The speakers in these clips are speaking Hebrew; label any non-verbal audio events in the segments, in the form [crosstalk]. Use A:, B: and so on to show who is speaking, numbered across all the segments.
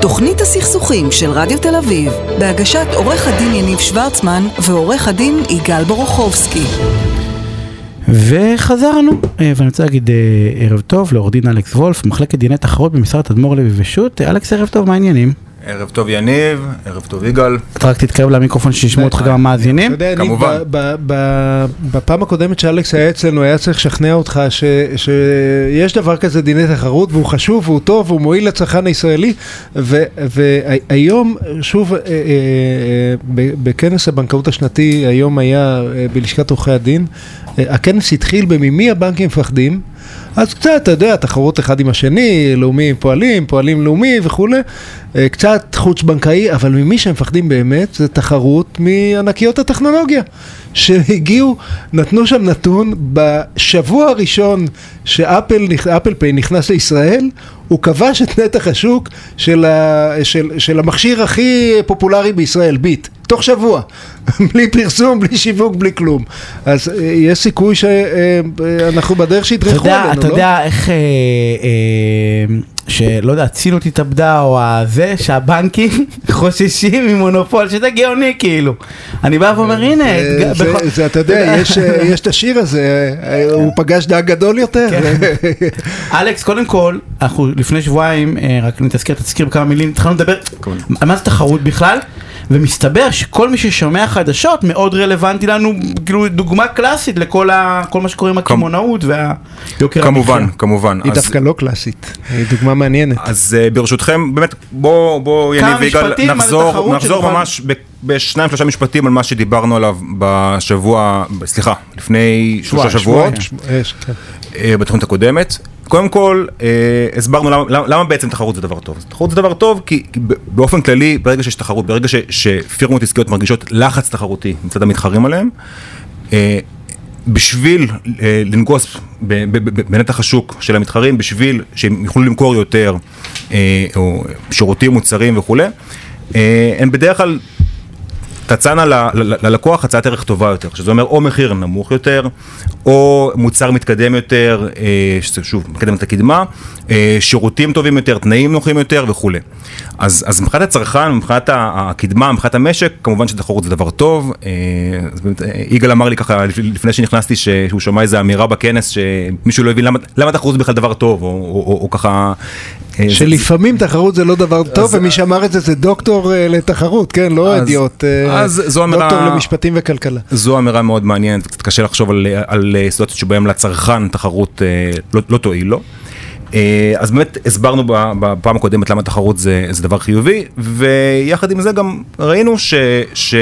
A: תוכנית הסכסוכים של רדיו תל אביב, בהגשת עורך הדין יניב שוורצמן ועורך הדין יגאל בורוכובסקי.
B: וחזרנו, אה, ואני רוצה להגיד אה, ערב טוב לעורך דין אלכס וולף, מחלקת דיני תחרות במשרד תדמור לוי ושות'. אלכס, ערב טוב, מה העניינים?
C: ערב טוב יניב, ערב טוב יגאל.
B: אתה רק תתקרב למיקרופון שישמעו אותך גם המאזינים.
D: אתה יודע,
C: כמובן.
D: ב- ב- ב- בפעם הקודמת שאלכס היה אצלנו, היה צריך לשכנע אותך שיש דבר כזה דיני תחרות, והוא חשוב, והוא טוב, והוא מועיל לצרכן הישראלי, והיום, שוב, אה, אה, אה, ב- בכנס הבנקאות השנתי, היום היה בלשכת עורכי הדין, הכנס התחיל בממי הבנקים מפחדים. אז קצת, אתה יודע, תחרות אחד עם השני, לאומי פועלים, פועלים לאומי וכולי, אה, קצת חוץ בנקאי, אבל ממי שהם מפחדים באמת זה תחרות מענקיות הטכנולוגיה, שהגיעו, נתנו שם נתון, בשבוע הראשון שאפל אפל פיי נכנס לישראל, הוא כבש את נתח השוק של, ה, של, של המכשיר הכי פופולרי בישראל, ביט, תוך שבוע, [laughs] בלי פרסום, בלי שיווק, בלי כלום. אז אה, יש סיכוי שאנחנו בדרך
B: אתה
D: שידרכו
B: יודע,
D: עלינו,
B: אתה
D: לא?
B: יודע איך, אה, אה, שלא יודע, צינות התאבדה או הזה, שהבנקים [laughs] חוששים ממונופול, שזה גאוני כאילו. אני בא ואומר, הנה,
D: אה, זה- אתה יודע, [laughs] יש, אה, יש את השיר הזה, אה, הוא פגש דג גדול יותר.
B: כן. אלכס, קודם כל, אנחנו לפני שבועיים, אה, רק נתזכר, תזכיר בכמה מילים, התחלנו לדבר על מה זה תחרות בכלל, ומסתבר שכל מי ששומע חדשות מאוד רלוונטי לנו, כאילו דוגמה קלאסית לכל ה, כל מה שקורה עם הקמעונאות והיוקר
C: כמובן,
B: המחיה.
C: כמובן.
D: היא
C: אז-
D: דווקא לא קלאסית, היא דוגמה מעניינת.
C: אז אה, ברשותכם, באמת, בואו בוא, יניב ויגאל, נחזור, נחזור ממש ב- בשניים שלושה משפטים על מה שדיברנו עליו בשבוע, סליחה, לפני שלושה שבועות,
D: שבועיים, יש, כן.
C: אה, בתוכנית הקודמת. קודם כל, אה, הסברנו למה, למה, למה בעצם תחרות זה דבר טוב. תחרות זה דבר טוב כי, כי באופן כללי, ברגע שיש תחרות, ברגע ש, שפירמות עסקיות מרגישות לחץ תחרותי מצד המתחרים עליהם, אה, בשביל אה, לנגוס בנתח השוק של המתחרים, בשביל שהם יוכלו למכור יותר, אה, או שירותים, מוצרים וכולי, אה, הן בדרך כלל תצענה ללקוח הצעת ערך טובה יותר, שזה אומר או מחיר נמוך יותר, או מוצר מתקדם יותר, אה, שזה שוב מקדם את הקדמה, אה, שירותים טובים יותר, תנאים נוחים יותר וכולי. אז, אז מבחינת הצרכן, מבחינת הקדמה, מבחינת המשק, כמובן שתחרות זה דבר טוב. אה, אז באמת, יגאל אמר לי ככה לפ- לפני שנכנסתי שהוא שמע איזה אמירה בכנס שמישהו לא הבין למה, למה תחרות זה בכלל דבר טוב, או, או, או, או ככה... אה, זה-
D: שלפעמים תחרות זה לא דבר טוב, ומי שאמר את זה זה דוקטור לתחרות, כן, לא אידיוט, אה,
C: אז זו אמירה-
D: דוקטור למשפטים וכלכלה.
C: זו אמירה מאוד מעניינת, קצת קשה לחשוב על, על אה, סיטואציות שבהן לצרכן תחרות אה, לא, לא תועיל לו. אה, אז באמת הסברנו ב- בפעם הקודמת למה תחרות זה, זה דבר חיובי, ויחד עם זה גם ראינו ש... ש...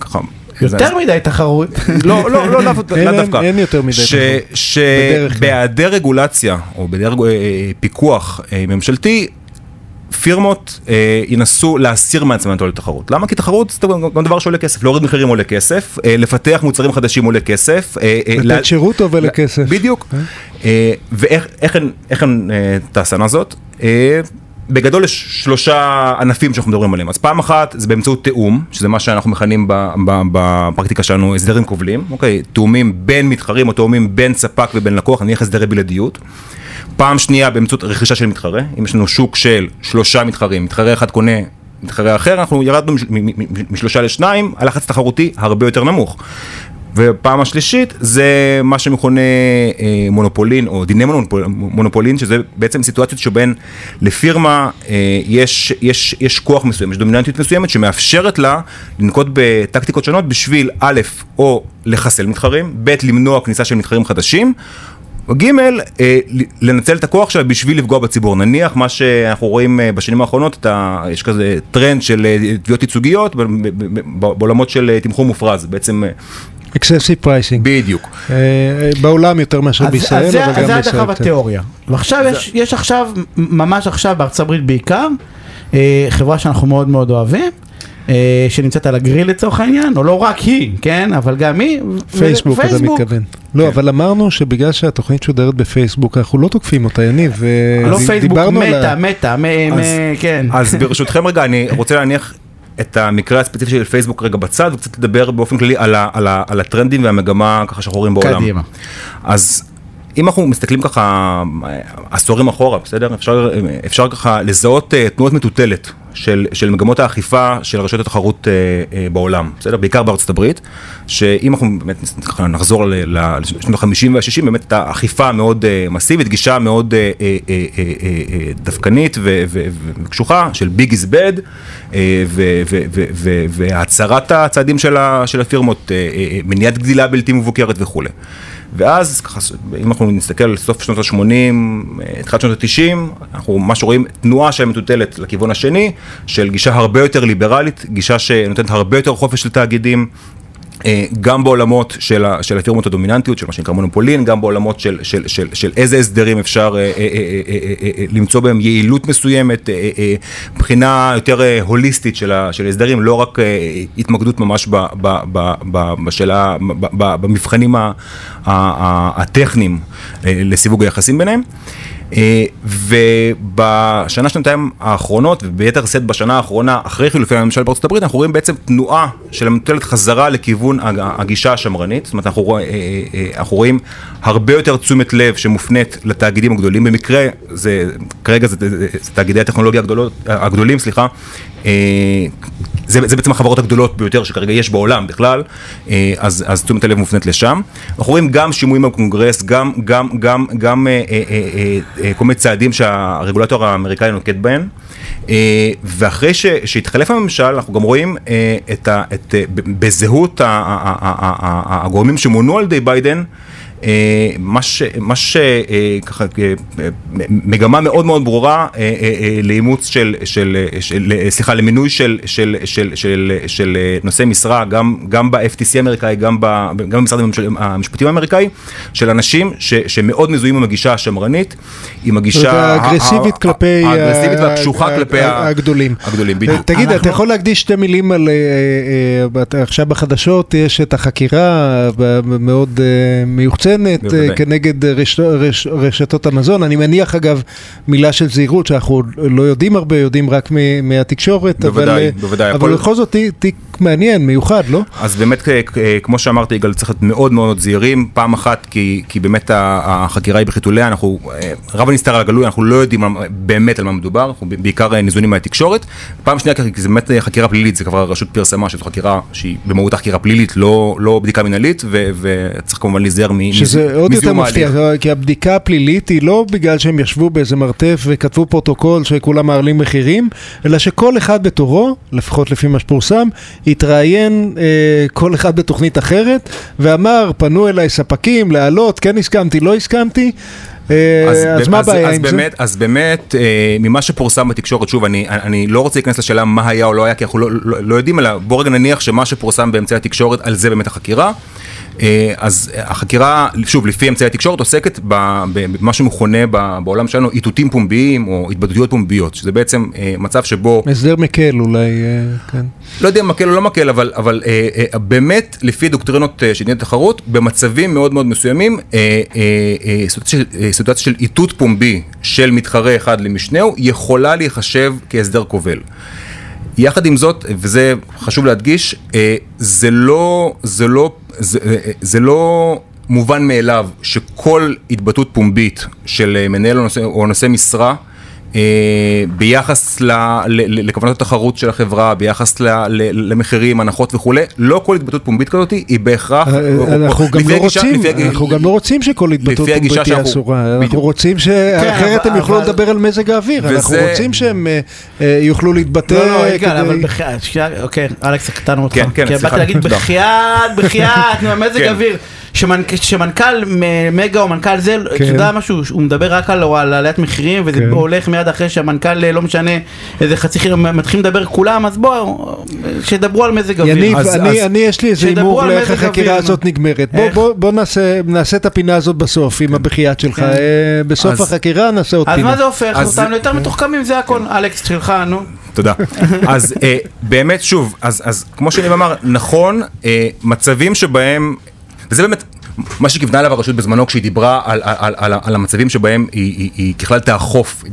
C: ככה...
B: יותר מדי תחרות.
C: לא, לא, לא,
D: אין-
C: דווקא.
D: אין יותר מדי
C: ש-
D: תחרות.
C: שבהיעדר רגולציה, או בהיעדר אה, פיקוח אה, ממשלתי, פירמות אה, ינסו להסיר מעצמם את התחרות. למה? כי תחרות זה גם דבר שעולה כסף. להוריד מחירים עולה כסף, אה, לפתח מוצרים חדשים עולה כסף. אה, אה,
D: לתת
C: לה-
D: שירות טוב עולה כסף.
C: בדיוק. אה, ואיך איך הן- אה, תעשנה זאת? אה, בגדול יש שלושה ענפים שאנחנו מדברים עליהם. אז פעם אחת זה באמצעות תיאום, שזה מה שאנחנו מכנים בפרקטיקה שלנו הסדרים כובלים, אוקיי? תיאומים בין מתחרים או תיאומים בין ספק ובין לקוח, נניח הסדרי בלעדיות. פעם שנייה באמצעות רכישה של מתחרה, אם יש לנו שוק של שלושה מתחרים, מתחרה אחד קונה מתחרה אחר, אנחנו ירדנו משלושה לשניים, הלחץ תחרותי הרבה יותר נמוך. ופעם השלישית זה מה שמכונה אה, מונופולין או דיני מונופול, מונופולין שזה בעצם סיטואציות שבהן לפירמה אה, יש, יש, יש כוח מסוים, יש דומיננטיות מסוימת שמאפשרת לה לנקוט בטקטיקות שונות בשביל א' או לחסל מתחרים, ב' למנוע כניסה של מתחרים חדשים ג', אה, לנצל את הכוח שלה בשביל לפגוע בציבור. נניח מה שאנחנו רואים אה, בשנים האחרונות, יש כזה טרנד של אה, תביעות ייצוגיות בעולמות של תמחור מופרז, בעצם
D: excessive pricing.
C: בדיוק.
D: בעולם יותר מאשר בישראל,
B: אז זה-
D: אבל
B: אז
D: גם
B: זה
D: בישראל.
B: הדחה
D: קצת.
B: בתיאוריה. ועכשיו יש- יש עכשיו, ממש עכשיו בארצות הברית בעיקר, חברה שאנחנו מאוד מאוד אוהבים. אה, שנמצאת על הגריל לצורך העניין, או לא רק היא, כן, אבל גם היא.
D: פייסבוק, אתה. מתכוון. לא, אבל אמרנו שבגלל שהתוכנית שודרת בפייסבוק, אנחנו לא תוקפים אותה, יניב.
B: לא
D: ודיברנו
B: פייסבוק, מטה, מטה, כן.
C: אז ברשותכם רגע, אני רוצה להניח את המקרה הספציפי של פייסבוק רגע בצד, וקצת לדבר באופן כללי על, ה, על, ה, על הטרנדים והמגמה ככה שאנחנו רואים בעולם.
B: קדימה.
C: אז אם אנחנו מסתכלים ככה אה, עשורים אחורה, בסדר? אפשר, אפשר ככה לזהות אה, תנועות מטוטלת של, של מגמות האכיפה של רשויות התחרות אה, אה, בעולם, בסדר? בעיקר בארצות הברית, שאם אנחנו באמת נחזור לשנות ה-50 וה-60, באמת הייתה אכיפה מאוד אה, מסיבית, גישה מאוד אה, אה, אה, אה, אה, דווקנית ו- ו- וקשוחה של ביג איז בד, והצהרת הצעדים של, ה- של הפירמות, אה, אה, אה, מניעת גדילה בלתי מבוקרת וכולי. ואז, ככה, אם אנחנו נסתכל על סוף שנות ה-80, תחילת שנות ה-90, אנחנו ממש רואים תנועה שמטוטלת לכיוון השני, של גישה הרבה יותר ליברלית, גישה שנותנת הרבה יותר חופש לתאגידים. אה, גם בעולמות של, ה, של הפירמות הדומיננטיות, של מה שנקרא מונופולין, גם בעולמות של, של, של, של איזה הסדרים אפשר אה, אה, אה, אה, אה, למצוא בהם יעילות מסוימת, אה, אה, בחינה יותר אה, הוליסטית של, ה, של הסדרים, לא רק אה, התמקדות ממש ב, ב, ב, ב, בשאלה, ב, ב, במבחנים ה, ה, ה, הטכניים אה, לסיווג היחסים ביניהם. אה, ובשנה שנתיים האחרונות וביתר שאת בשנה האחרונה אחרי חילופי הממשל בארצות הברית אנחנו רואים בעצם תנועה של מוטלת חזרה לכיוון הגישה השמרנית, זאת אומרת אנחנו, רואים, אה, אה, אנחנו רואים הרבה יותר תשומת לב שמופנית לתאגידים הגדולים, במקרה זה, כרגע זה, זה, זה תאגידי הטכנולוגיה הגדולות, הגדולים, סליחה, זה, זה בעצם החברות הגדולות ביותר שכרגע יש בעולם בכלל, אז, אז תשומת הלב מופנית לשם. אנחנו רואים גם שימועים בקונגרס, גם, גם, גם, גם אה, אה, אה, כל מיני צעדים שהרגולטור האמריקאי נוקט בהם. ואחרי שהתחלף הממשל, אנחנו גם רואים את, את, בזהות הגורמים שמונו על ידי ביידן, מה שככה, מגמה מאוד מאוד ברורה לאימוץ של, של, של, סליחה, למינוי של, של, של, של, של נושאי משרה, גם, גם ב-FTC האמריקאי, גם, ב, גם במשרד המשפטים האמריקאי, של אנשים ש, שמאוד מזוהים עם הגישה השמרנית, עם הגישה
D: האגרסיבית כלפי,
C: האגרסיבית והקשוחה כלפי
D: הגדולים.
C: הגדולים, בדיוק.
D: תגיד, אתה יכול להקדיש שתי מילים על, עכשיו בחדשות יש את החקירה מאוד מיוחצת. מוחצנת בוודאי. כנגד רש, רש, רשתות המזון. אני מניח אגב מילה של זהירות שאנחנו לא יודעים הרבה, יודעים רק מהתקשורת,
C: בוודאי,
D: אבל,
C: בוודאי,
D: אבל בכל זאת תיק מעניין, מיוחד, לא?
C: אז באמת, כמו שאמרתי, יגאל, צריך להיות מאוד מאוד זהירים. פעם אחת, כי, כי באמת החקירה היא בחיתוליה, אנחנו, רב הנסתר על הגלוי, אנחנו לא יודעים באמת על מה מדובר, אנחנו בעיקר ניזונים מהתקשורת. פעם שנייה, כי זה באמת חקירה פלילית, זה כבר הרשות פרסמה שזו חקירה שהיא במהות חקירה פלילית, לא, לא בדיקה מנהלית, וצריך כמובן להיזהר מ...
D: שזה עוד יותר מפתיע, כי הבדיקה הפלילית היא לא בגלל שהם ישבו באיזה מרתף וכתבו פרוטוקול שכולם מעלים מחירים, אלא שכל אחד בתורו, לפחות לפי מה שפורסם, התראיין אה, כל אחד בתוכנית אחרת, ואמר, פנו אליי ספקים להעלות, כן הסכמתי, לא הסכמתי. אז, אז מה הבעיה עם
C: באמת, זה? אז באמת, אה, ממה שפורסם בתקשורת, שוב, אני, אני לא רוצה להיכנס לשאלה מה היה או לא היה, כי אנחנו לא, לא, לא יודעים עליו, בוא רגע נניח שמה שפורסם באמצעי התקשורת, על זה באמת החקירה. אז החקירה, שוב, לפי אמצעי התקשורת, עוסקת במה שמכונה בעולם שלנו איתותים פומביים או התבטאויות פומביות, שזה בעצם מצב שבו...
D: הסדר מקל אולי, כן.
C: לא יודע אם מקל או לא מקל, אבל, אבל באמת, לפי דוקטרינות של דיני תחרות, במצבים מאוד מאוד מסוימים, סיטואציה של איתות פומבי של מתחרה אחד למשנהו, יכולה להיחשב כהסדר כובל. יחד עם זאת, וזה חשוב להדגיש, זה לא, זה לא, זה, זה לא מובן מאליו שכל התבטאות פומבית של מנהל או נושא, או נושא משרה אה, ביחס ל, ל, לכוונות התחרות של החברה, ביחס ל, ל, למחירים, הנחות וכולי, לא כל התבטאות פומבית כזאת היא בהכרח,
D: אנחנו או, גם לא רוצים, אנחנו גם לא רוצים שכל התבטאות פומבית תהיה אסורה, אנחנו רוצים שאחרת כן, הם יוכלו. לדבר על מזג האוויר. אנחנו רוצים שהם יוכלו להתבטא.
B: לא, לא, יגאל. אבל בחייאת, אוקיי, אלכס, קטענו אותך,
C: כן, כן,
B: כי באתי להגיד בחייאת, בחייאת, מזג האוויר. שמנכ"ל מגה או מנכ"ל זה, אתה יודע משהו, הוא מדבר רק על עליית מחירים וזה הולך מיד אחרי שהמנכ"ל לא משנה איזה חצי חיר, מתחילים לדבר כולם, אז בואו, שידברו על מזג אוויר.
D: יניב, אני יש לי איזה הימור לאיך החקירה הזאת נגמרת. בוא נעשה את הפינה הזאת בסוף עם הבחייאת שלך, בסוף החקירה נעשה עוד פינה.
B: אז מה זה הופך אותנו יותר מתוחכמים, זה הכל, אלכס שלך, נו.
C: תודה. [laughs] אז באמת, שוב, אז כמו שאני אמר, נכון, מצבים שבהם... וזה באמת, מה שכיוונה אליו הרשות בזמנו כשהיא דיברה על, על, על, על המצבים שבהם היא, היא, היא ככלל תאכוף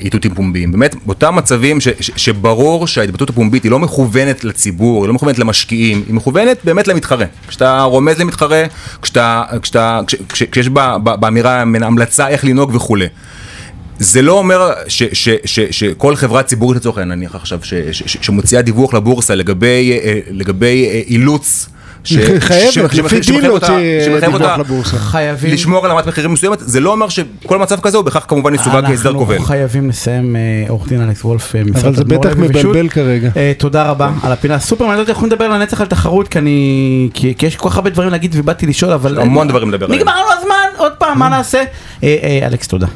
C: איתותים פומביים. באמת, באותם מצבים ש, ש, שברור שההתבטאות הפומבית היא לא מכוונת לציבור, היא לא מכוונת למשקיעים, היא מכוונת באמת למתחרה. כשאתה רומז למתחרה, כשאתה, כשאתה, כש, כש, כשיש בה, באמירה המלצה איך לנהוג וכולי. זה לא אומר שכל חברה ציבורית לצורך העניין, נניח עכשיו, שמוציאה דיווח לבורסה לגבי, אה, לגבי אה, אילוץ
D: ש... חייבת, לפי דין להוציא דיווח לבורסה.
B: חייבים.
C: לשמור על רמת מחירים מסוימת, זה לא אומר שכל מצב כזה הוא בכך כמובן יסווג כהסדר כובל.
B: אנחנו חייבים לסיים, אה, עורך דין אלכס וולף, משרד
D: אבל זה בטח מבלבל כרגע.
B: תודה רבה על הפינה הסופר מעניינת, אנחנו נדבר לנצח על תחרות, כי אני, כי יש כל כך הרבה דברים להגיד ובאתי לשאול, אבל...
C: המון דברים לדבר
B: עליהם. נגמר לנו הזמן, עוד פעם, מה נעשה? אלכס, תודה.